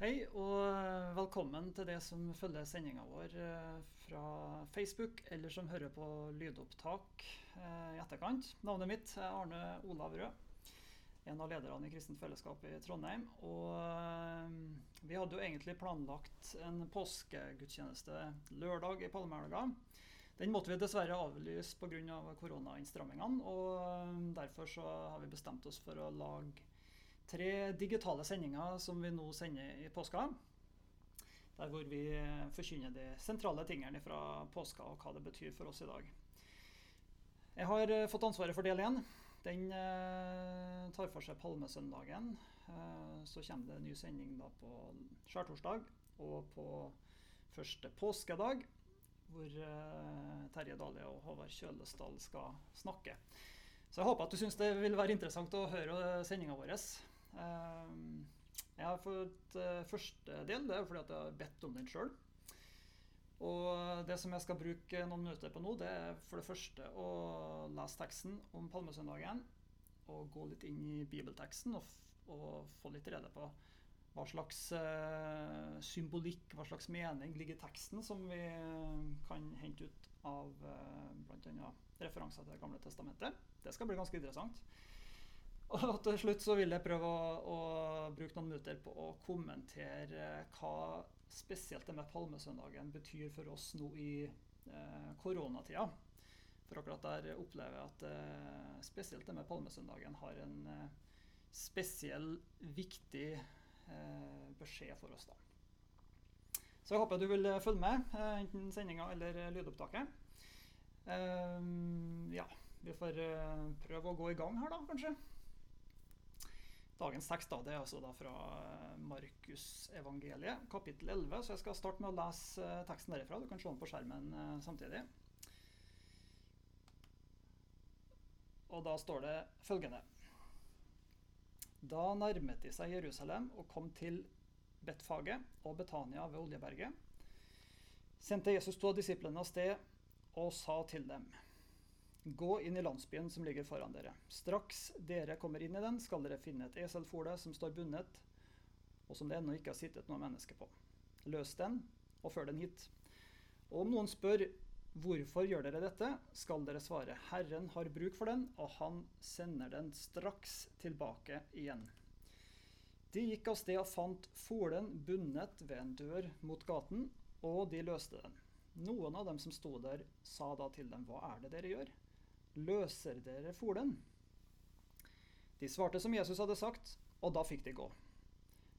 Hei og velkommen til det som følger sendinga vår eh, fra Facebook, eller som hører på lydopptak eh, i etterkant. Navnet mitt er Arne Olav Rød, en av lederne i Kristent Fellesskap i Trondheim. Og eh, vi hadde jo egentlig planlagt en påskegudstjeneste lørdag i palmehelga. Den måtte vi dessverre avlyse pga. Av koronainnstrammingene, og derfor så har vi bestemt oss for å lage tre digitale sendinger som vi nå sender i påska. Der hvor vi forkynner de sentrale tingene fra påska og hva det betyr for oss i dag. Jeg har eh, fått ansvaret for del én. Den eh, tar for seg palmesøndagen. Eh, så kommer det en ny sending på skjærtorsdag og på første påskedag. Hvor Terje Dale og Håvard Kjølesdal skal snakke. Så jeg håper at du syns det vil være interessant å høre sendinga vår. Ehm, jeg har fått eh, første del, det er fordi at jeg har bedt om den sjøl. Og det som jeg skal bruke noen minutter på nå, det er for det første å lese teksten om palmesøndagen. Og gå litt inn i bibelteksten og, og få litt rede på hva slags uh, symbolikk, hva slags mening ligger i teksten som vi kan hente ut av uh, bl.a. referanser til Det gamle testamentet. Det skal bli ganske interessant. Og til slutt så vil jeg prøve å, å, bruke noen minutter på å kommentere hva spesielt det med palmesøndagen betyr for oss nå i eh, koronatida. For akkurat der opplever jeg at eh, spesielt det med palmesøndagen har en eh, spesiell, viktig eh, beskjed for oss. da. Så jeg håper du vil følge med, eh, enten sendinga eller lydopptaket. Ja, vi får prøve å gå i gang her, da, kanskje. Dagens tekst da, det er altså da fra eh, Markusevangeliet, kapittel 11. Så jeg skal starte med å lese eh, teksten derifra. Du kan se den på skjermen eh, samtidig. Og da står det følgende Da nærmet de seg Jerusalem og kom til Betfaget og Betania ved Oljeberget, sendte Jesus to av disiplene av sted og sa til dem Gå inn i landsbyen som ligger foran dere. Straks dere kommer inn i den, skal dere finne et eselfole som står bundet, og som det ennå ikke har sittet noe menneske på. Løs den, og før den hit. Og om noen spør hvorfor gjør dere dette, skal dere svare Herren har bruk for den, og han sender den straks tilbake igjen. De gikk av sted og fant folen bundet ved en dør mot gaten, og de løste den. Noen av dem som sto der, sa da til dem, hva er det dere gjør? Løser dere folen? De svarte som Jesus hadde sagt, og da fikk de gå.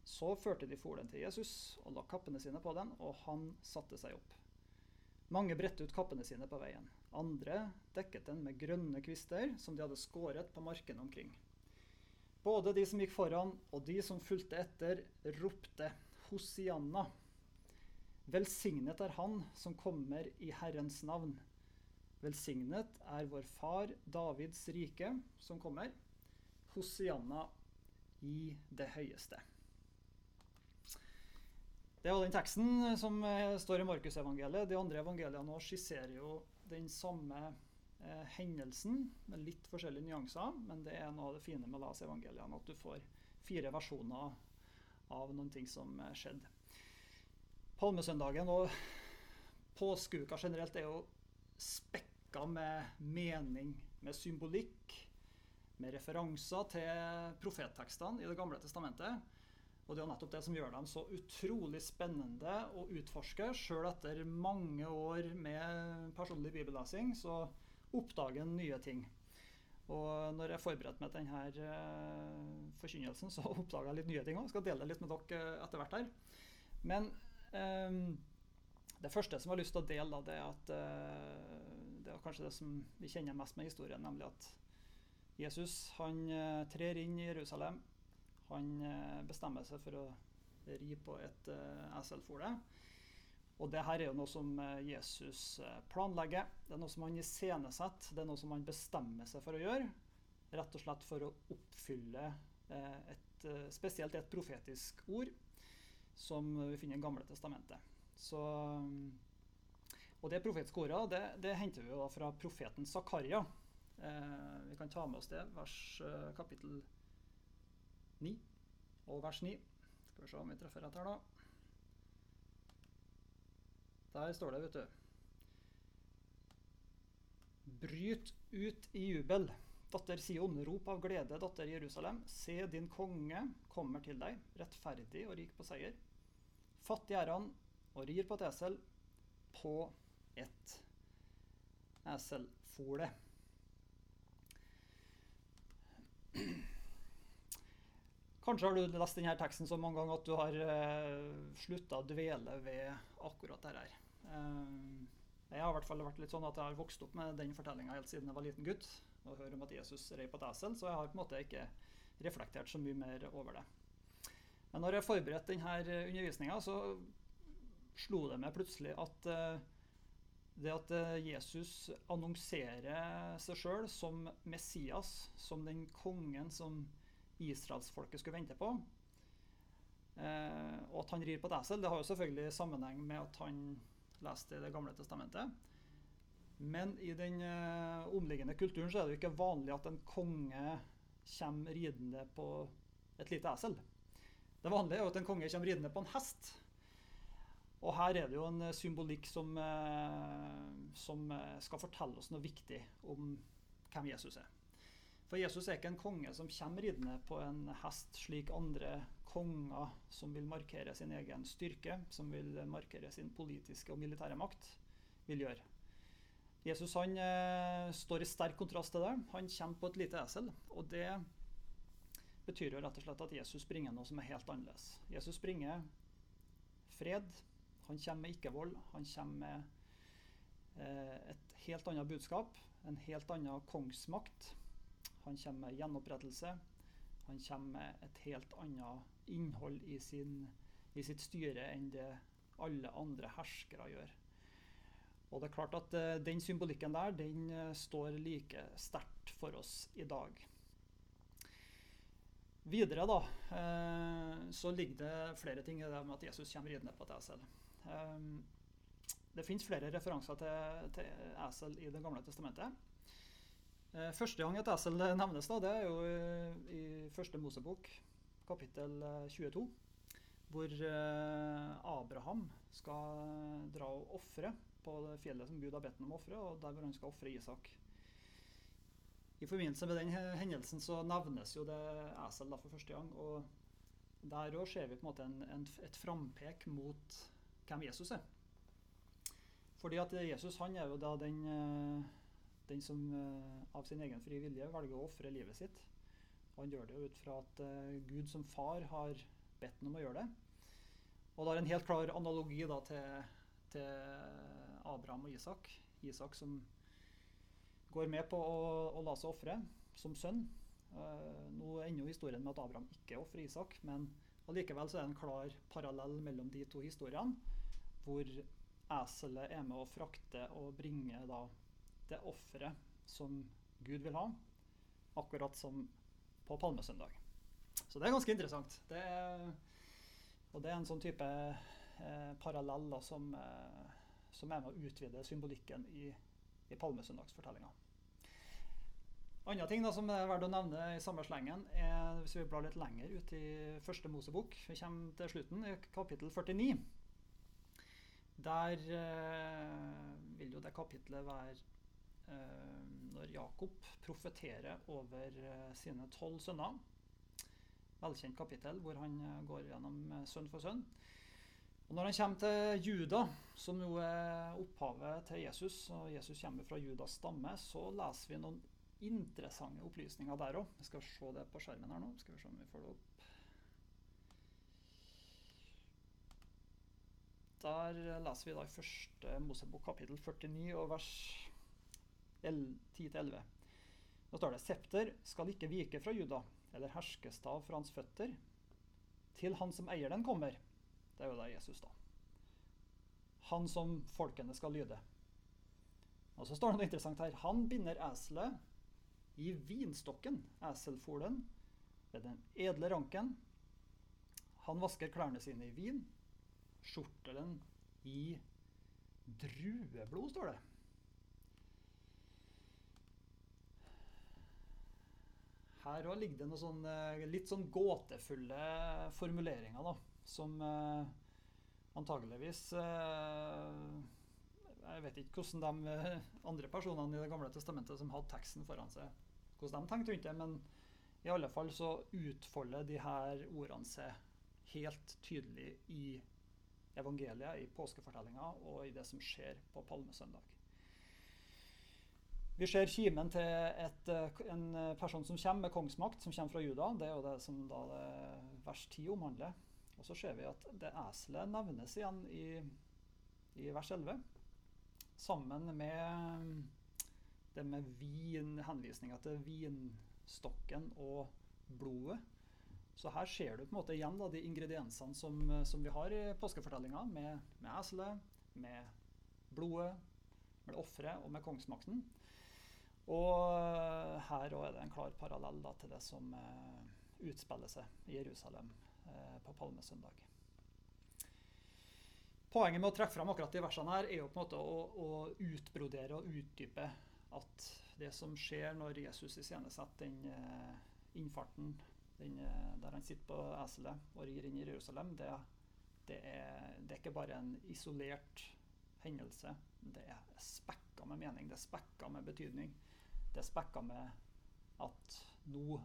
Så førte de folen til Jesus og la kappene sine på den, og han satte seg opp. Mange bredte ut kappene sine på veien. Andre dekket den med grønne kvister som de hadde skåret på markene omkring. Både de som gikk foran og de som fulgte etter, ropte Hosianna. Velsignet er Han som kommer i Herrens navn. Velsignet er vår far Davids rike som kommer. Hosianna i det høyeste. Det var den teksten som eh, står i Markusevangeliet. De andre evangeliene skisserer jo den samme eh, hendelsen med litt forskjellige nyanser. Men det er noe av det fine med å lese evangeliene, at du får fire versjoner av noen ting som eh, skjedde. Palmesøndagen og påskeuka generelt er jo spekk pakka med mening, med symbolikk, med referanser til profettekstene i Det gamle testamentet. Og det er nettopp det som gjør dem så utrolig spennende å utforske. Sjøl etter mange år med personlig bibellesing, så oppdager en nye ting. Og når jeg forberedte meg til denne uh, forkynnelsen, så oppdaga jeg litt nye ting òg. Skal dele det litt med dere etter hvert her. Men um, det første som jeg har lyst til å dele, da, det er at uh, det er kanskje det som vi kjenner mest med historien, nemlig at Jesus han uh, trer inn i Jerusalem. Han uh, bestemmer seg for å ri på et uh, eselfole. Og det her er jo noe som Jesus planlegger. Det er noe som han iscenesetter. Det er noe som han bestemmer seg for å gjøre. Rett og slett for å oppfylle et, spesielt et profetisk ord som vi finner i Gamle testamentet. Så og det profetiske ordet det, det, henter vi jo fra profeten Zakaria. Eh, vi kan ta med oss det, vers, eh, kapittel 9 og vers 9. Skal vi se om vi treffer rett her, da. Der står det, vet du. Bryt ut i jubel, datter Sion, rop av glede, datter Jerusalem. Se, din konge kommer til deg, rettferdig og rik på seier. Fattig er han og rir på et esel, på et eselfole. Kanskje har du lest denne teksten så mange ganger at du har uh, slutta å dvele ved akkurat dette. her. Uh, jeg har i hvert fall vært litt sånn at jeg har vokst opp med den fortellinga helt siden jeg var liten gutt. og hører om at Jesus rei på et esel, Så jeg har på en måte ikke reflektert så mye mer over det. Men når jeg forberedte denne undervisninga, så slo det meg plutselig at uh, det at Jesus annonserer seg sjøl som Messias, som den kongen som israelsfolket skulle vente på. Eh, og at han rir på et esel, det har jo selvfølgelig sammenheng med at han leste Det gamle testamentet. Men i den eh, omliggende kulturen så er det jo ikke vanlig at en konge kommer ridende på et lite esel. Det vanlige er jo at en konge kommer ridende på en hest. Og her er det jo en symbolikk som, eh, som skal fortelle oss noe viktig om hvem Jesus er. For Jesus er ikke en konge som kommer ridende på en hest, slik andre konger som vil markere sin egen styrke, som vil markere sin politiske og militære makt, vil gjøre. Jesus han eh, står i sterk kontrast til det. Han kommer på et lite esel. Og det betyr jo rett og slett at Jesus bringer noe som er helt annerledes. Jesus bringer fred. Han kommer med ikke-vold. Han kommer med eh, et helt annet budskap. En helt annen kongsmakt. Han kommer med gjenopprettelse. Han kommer med et helt annet innhold i, sin, i sitt styre enn det alle andre herskere gjør. Og det er klart at uh, Den symbolikken der den uh, står like sterkt for oss i dag. Videre da, så ligger det flere ting i det med at Jesus kommer ridende på et esel. Um, det fins flere referanser til, til, esel i Det gamle testamentet. Eh, første gang et esel nevnes, da, det er jo i, i første Mosebok, kapittel 22. Eh, hvor eh, Abraham skal dra og ofre på det fjellet som Gud har bedt ham om å ofre, og der hvor han skal ofre Isak. I forbindelse med den hendelsen så nevnes jo det esel da for første gang. og Der òg ser vi på en måte en, en, et frampek mot hvem Jesus er. Fordi at Jesus han er jo da den den som uh, av sin egen frie vilje velger å ofre livet sitt. Og han gjør det jo ut fra at Gud som far har bedt ham om å gjøre det. Og det er en helt klar analogi da, til, til, Abraham og Isak. Isak som går med på å, å la seg ofre som sønn. Nå ender jo historien med at Abraham ikke ofrer Isak, men allikevel så er det en klar parallell mellom de to historiene, hvor eselet er med å frakte og bringe da det offeret som Gud vil ha, akkurat som på palmesøndag. Så det er ganske interessant. Det er, og det er en sånn type eh, parallell som, eh, som, er med å utvide symbolikken i, i palmesøndagsfortellinga. Andre ting da, som er verdt å nevne i samme slengen, er hvis vi blar litt lenger ut i første Mosebok. Vi kommer til slutten, i kapittel 49. Der eh, vil jo det kapitlet være Eh, når Jakob profeterer over eh, sine tolv sønner. Velkjent kapittel hvor han går gjennom sønn for sønn. Og Når han kommer til Juda, som jo er opphavet til Jesus, og Jesus kommer fra Judas stamme, så leser vi noen interessante opplysninger der òg. Vi skal se det på skjermen her nå. Skal vi se om vi får det opp. Der leser vi da i første Mosebok kapittel 49 og vers 10-11. Nå står det Septer skal ikke vike fra Juda, eller herskestav fra hans føtter, til han som eier den, kommer. Det er jo da Jesus, da. Han som folkene skal lyde. Og så står det noe interessant her. Han binder eselet i vinstokken, eselfolen, ved den edle ranken. Han vasker klærne sine i vin, skjortelen i drueblod, står det. her òg ligger det noen sånne, litt sånn gåtefulle formuleringer, da. Som eh, antageligvis eh, Jeg vet ikke hvordan de andre personene i Det gamle testamentet som hadde teksten foran seg, hvordan de tenkte rundt det. Men i alle fall så utfolder de her ordene seg helt tydelig i evangeliet, i påskefortellinga og i det som skjer på palmesøndag. Vi ser kimen til et, en person som kommer med kongsmakt, som kommer fra Juda. Det er jo det som da det vers 10 omhandler. Og så ser vi at det eselet nevnes igjen i, i vers 11. Sammen med det med vin, henvisninga til vinstokken og blodet. Så her ser du på en måte igjen da, de ingrediensene som, som, vi har i påskefortellinga, med, med eselet, med blodet, med offeret og med kongsmakten. Og her òg er det en klar parallell da, til det som uh, utspiller seg i Jerusalem uh, på palmesøndag. Poenget med å trekke fram akkurat de versene her er jo på en måte å, å utbrodere og utdype at det som skjer når Jesus iscenesetter den eh, innfarten den, eh, der han sitter på eselet og rir inn i Jerusalem, det, det, er, det, er, ikke bare en isolert hendelse. Det er spekka med mening, det er spekka med betydning. Det er spekka med at nå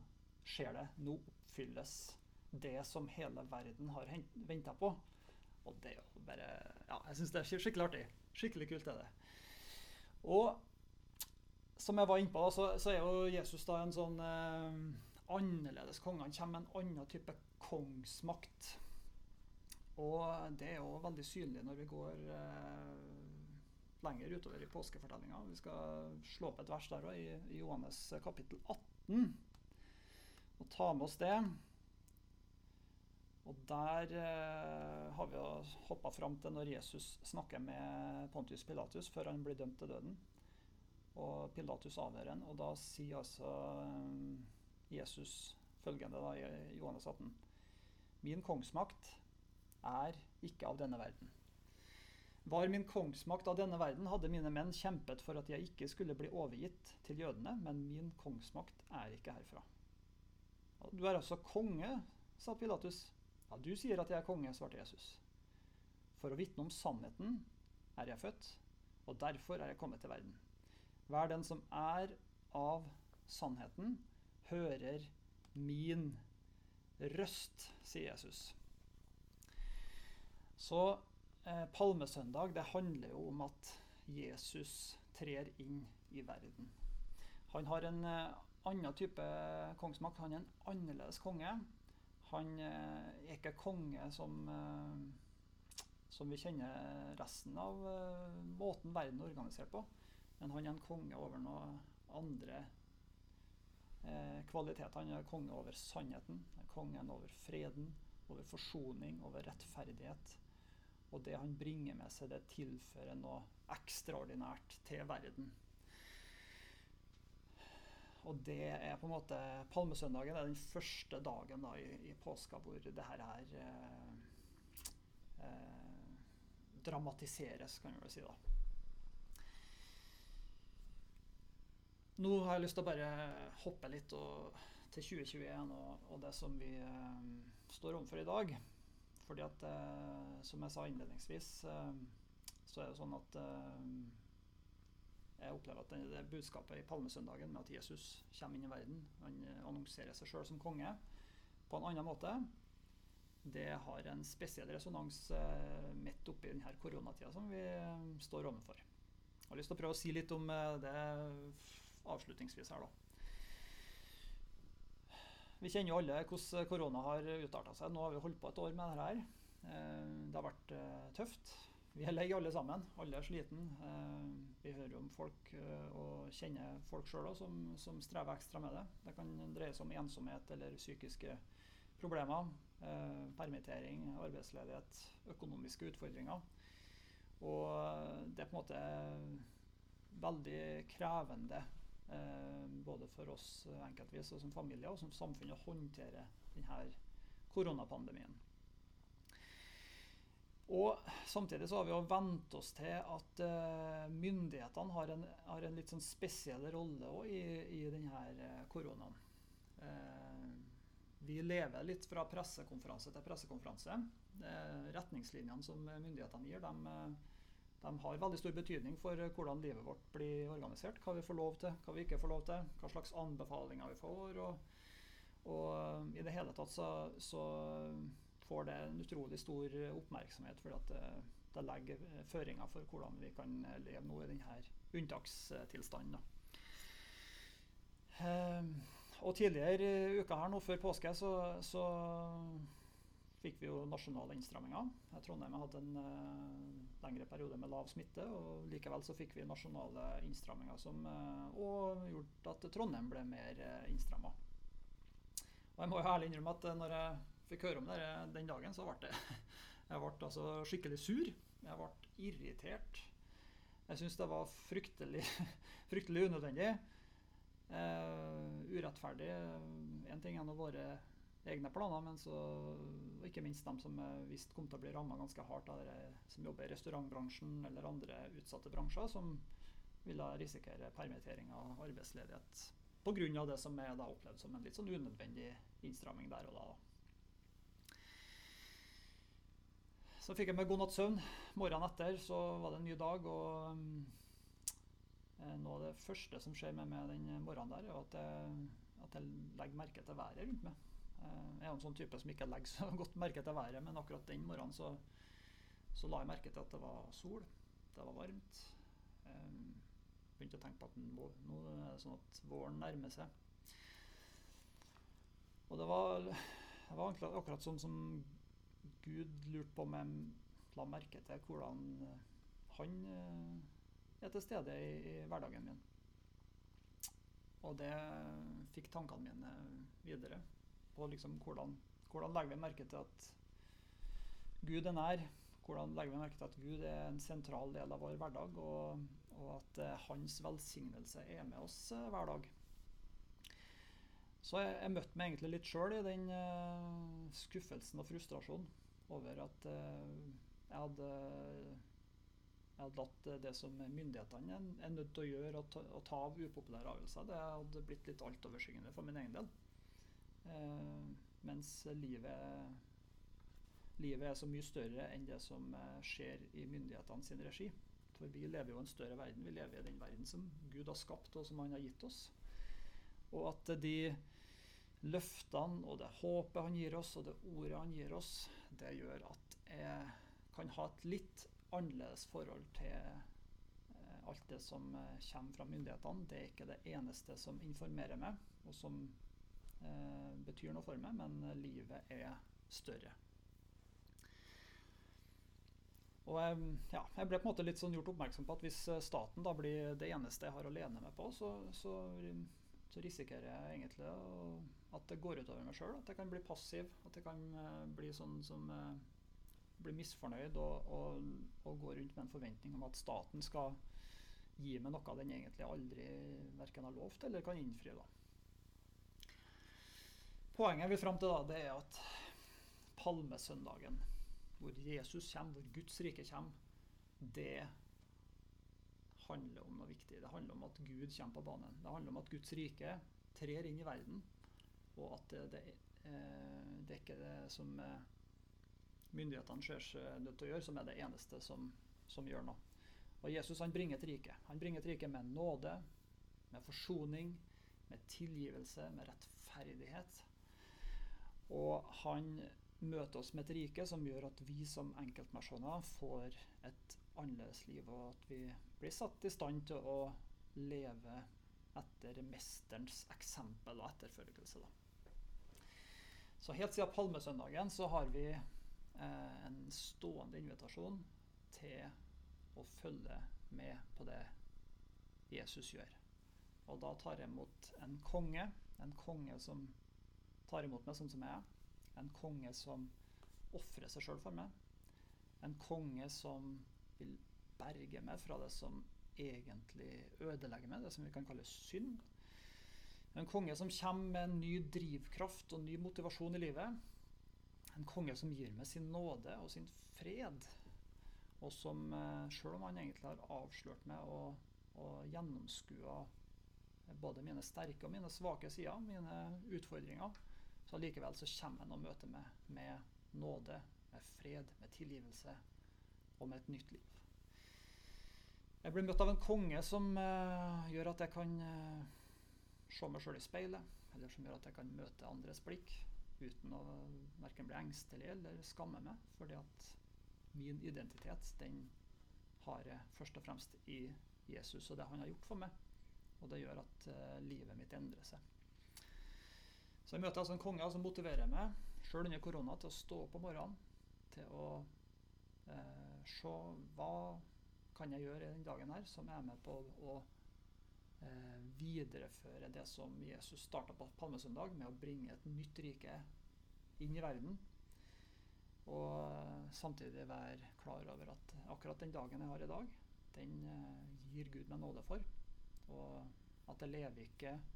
skjer det, nå oppfylles det som hele verden har venta på. Og det er jo bare Ja, jeg syns det er skikkelig artig. Skikkelig kult er det. Og som jeg var innpå, så, så er jo Jesus da en sånn eh, annerledes konge. Han kommer med en annen type kongsmakt. Og det er jo veldig synlig når vi går eh, lenger utover i påskefortellinga. Vi skal slå opp et vers der òg, i, Johannes kapittel 18. Og ta med oss det. Og der eh, har vi hoppa fram til når Jesus snakker med Pontius Pilatus før han blir dømt til døden. Og Pilatus avhører ham, og da sier altså eh, Jesus følgende da, i Johannes 18. Min kongsmakt er ikke av denne verden. Var min kongsmakt av denne verden, hadde mine menn kjempet for at jeg ikke skulle bli overgitt til jødene, men min kongsmakt er ikke herfra. Du er altså konge, sa Pilatus. Ja, du sier at jeg er konge, svarte Jesus. For å vitne om sannheten er jeg født, og derfor er jeg kommet til verden. Vær den som er av sannheten, hører min røst, sier Jesus. Så eh, palmesøndag det handler jo om at Jesus trer inn i verden. Han har en eh, annen type kongsmakt. Han er en annerledes konge. Han eh, er ikke konge som, eh, som vi kjenner resten av eh, måten verden er organisert på. Men han er en konge over noe andre eh. Han er konge over sannheten, kongen over freden, over forsoning, over rettferdighet. Og det han bringer med seg, det tilfører noe ekstraordinært til verden. Og det er på en måte Palmesøndagen er den første dagen da, i, i, påska hvor det her er eh, eh, dramatiseres, kan vi vel si. da. Nå har jeg lyst til å bare hoppe litt og, til 2021 og, og, det som vi eh, står overfor i dag. Fordi at, eh, som jeg sa innledningsvis, eh, så er det sånn at eh, jeg opplever at det, budskapet i palmesøndagen med at Jesus kommer inn i verden, han annonserer seg sjøl som konge på en annen måte, det har en spesiell resonans eh, midt oppi denne koronatida som vi eh, står overfor. Jeg har lyst til å prøve å si litt om det avslutningsvis her, da. Vi kjenner jo alle hvordan korona har utarta seg. Nå har vi holdt på et år med dette her. Eh, det har vært eh, tøft. Vi er lei alle sammen. Alle er sliten. Eh, vi hører om folk og kjenner folk sjøl som, som, strever ekstra med det. Det kan dreie seg om ensomhet eller psykiske problemer. Permittering, arbeidsledighet, økonomiske utfordringer. Og det er på en måte veldig krevende både for oss enkeltvis og som familie og som samfunn å håndtere denne koronapandemien. Og Samtidig så har vi jo vent oss til at uh, myndighetene har en, har en, litt sånn spesiell rolle i, i denne koronaen. Eh, vi lever litt fra pressekonferanse til pressekonferanse. Retningslinjene som myndighetene gir, de, de, har veldig stor betydning for hvordan livet vårt blir organisert. Hva vi får lov til, hva vi ikke får lov til, hva slags anbefalinger vi får. Og, og i det hele tatt så, så, får det en utrolig stor oppmerksomhet, fordi at det, det legger føringer for hvordan vi kan leve nå i denne unntakstilstanden. Og tidligere i uka her nå før påske så, så fikk vi jo nasjonale innstramminger. Trondheim hadde en uh, lengre periode med lav smitte, og likevel så fikk vi nasjonale innstramminger som uh, og gjorde at Trondheim ble mer uh, innstramma. Og jeg må jo ærlig innrømme at når jeg fikk høre om det den dagen, så ble jeg, jeg ble altså skikkelig sur. Jeg ble irritert. Jeg syns det var fryktelig, fryktelig unødvendig. Urettferdig. Én ting er nå våre egne planer, men så ikke minst dem som visst kom til å bli ramma ganske hardt av de som jobber i restaurantbransjen eller andre utsatte bransjer, som ville risikere permittering og arbeidsledighet pga. det som er da opplevd som en litt sånn unødvendig innstramming der og da. Så fikk jeg meg god natts søvn. Morgenen etter så var det en ny dag. og Eh, noe av det første som skjer med meg den morgenen der, er at jeg, at jeg legger merke til været rundt meg. Eh, jeg er en sånn type som ikke legger så godt merke til været, men akkurat den morgenen så, så la jeg merke til at det var sol. Det var varmt. Jeg eh, begynte å tenke på at nå, nå er det sånn at våren nærmer seg. Og det var, det var akkurat sånn som Gud lurte på om jeg la merke til hvordan han er til stede i, i hverdagen min. Og det fikk tankene mine videre på liksom hvordan, hvordan legger vi merke til at Gud er nær. Hvordan legger vi merke til at Gud er en sentral del av vår hverdag, og, og at uh, hans velsignelse er med oss uh, hver dag. Så jeg, jeg møtte meg egentlig litt sjøl i den uh, skuffelsen og frustrasjonen over at jeg hadde jeg hadde latt det som myndighetene er nødt til å gjøre, å ta, å ta av upopulære avgjørelser, det hadde blitt litt altoverskyggende for min egen del. Eh, mens livet, livet, er så mye større enn det som eh, skjer i myndighetene sin regi. For vi lever jo i en større verden. Vi lever i den verden som Gud har skapt, og som han har gitt oss. Og at de løftene og det håpet han gir oss, og det ordet han gir oss, det gjør at jeg kan ha et litt annerledes forhold til eh, alt det som kommer fra myndighetene. Det er ikke det eneste som informerer meg, og som betyr noe for meg, men livet er større. Og jeg, ja, jeg ble på en måte litt sånn gjort oppmerksom på at hvis eh, staten da blir det eneste jeg har å lene meg på, så, så, så risikerer jeg egentlig at det går utover meg sjøl. At jeg kan bli passiv. At jeg kan bli sånn som blir misfornøyd og, og, og, går rundt med en forventning om at staten skal gi meg noe den egentlig aldri verken har lovt eller kan innfri. Da. Poenget vi fram til da, det er at palmesøndagen, hvor Jesus kommer, hvor Guds rike kommer, det handler om noe viktig. Det handler om at Gud kommer på banen. Det handler om at Guds rike trer inn i verden, og at det, det, eh, det er ikke det som eh, myndighetene ser seg nødt til å gjøre, som er det eneste som, som gjør noe. Og Jesus han bringer et rike. Han bringer et rike med nåde, med forsoning, med tilgivelse, med rettferdighet. Og han møter oss med et rike som gjør at vi som enkeltpersoner får et annerledes liv, og at vi blir satt i stand til å leve etter mesterens eksempel og etterfølgelse. Da. Så helt siden palmesøndagen så har vi Eh, en stående invitasjon til å følge med på det Jesus gjør. Og da tar jeg imot en konge, en konge som tar imot meg sånn som jeg er. En konge som ofrer seg sjøl for meg. En konge som vil berge meg fra det som egentlig ødelegger meg, det som vi kan kalle synd. En konge som kommer med en ny drivkraft og ny motivasjon i livet en konge som gir meg sin nåde og sin fred. Og som, eh, sjøl om han egentlig har avslørt meg og, og gjennomskua både mine sterke og mine svake sider, mine utfordringer. Så likevel så kommer en og møter meg med nåde, med fred, med tilgivelse og med et nytt liv. Jeg blir møtt av en konge som uh, gjør at jeg kan uh, se meg sjøl i speilet, eller som gjør at jeg kan møte andres blikk uten å verken bli engstelig eller skamme meg, fordi at min identitet den har jeg først og fremst i Jesus og det han har gjort for meg. Og det gjør at uh, livet mitt endrer seg. Så jeg møter altså en konge som motiverer meg, sjøl under korona, til å stå opp om morgenen. Til å eh, se hva kan jeg gjøre i den dagen her som er med på å eh, videreføre det som Jesus starta på palmesøndag, med å bringe et nytt rike inn i verden. Og samtidig være klar over at akkurat den dagen jeg har i dag, den eh, gir Gud meg nåde for. Og at jeg lever ikke eh,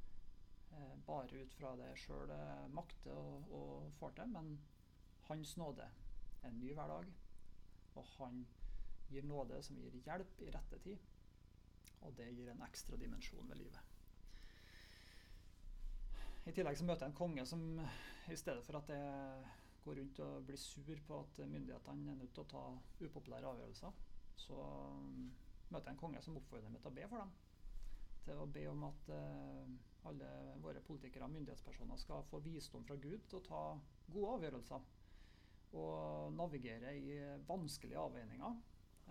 bare ut fra det jeg sjøl makter og, og, får til, men Hans nåde er en ny hver dag. Og han gir nåde som gir hjelp i rette tid. Og det gir en ekstra dimensjon ved livet. I tillegg så møter jeg en konge som i stedet for at jeg går rundt og blir sur på at myndighetene er nødt til å ta upopulære avgjørelser, så um, møter jeg en konge som oppfordrer meg til å be for dem. Til å be om at uh, alle våre politikere og myndighetspersoner skal få visdom fra Gud til å ta gode avgjørelser. Og navigere i vanskelige avveininger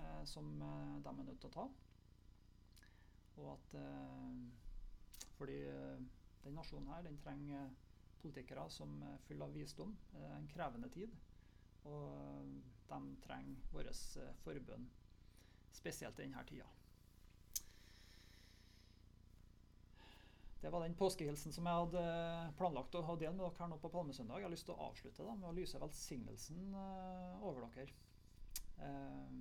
eh, som uh, de er nødt til å ta. Og at Fordi den nasjonen her, den trenger politikere som er fulle av visdom. Er en krevende tid. Og de trenger vår eh, forbønn, spesielt i denne tida. Det var den påskehilsen som jeg hadde planlagt å ha dele med dere her nå på Palmesøndag. Jeg har lyst til å avslutte da, med å lyse velsignelsen uh, over dere. Uh,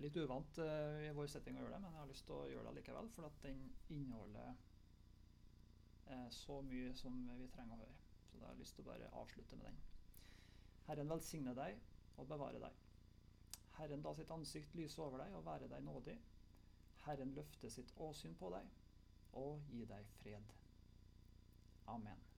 litt uvant i vår setting å gjøre det, men jeg har lyst til å gjøre det likevel. For at den inneholder så mye som vi trenger å høre. Så da har jeg lyst til å bare avslutte med den. Herren velsigne deg og bevare deg. Herren da sitt ansikt lyse over deg og være deg nådig. Herren løfte sitt åsyn på deg og gi deg fred. Amen.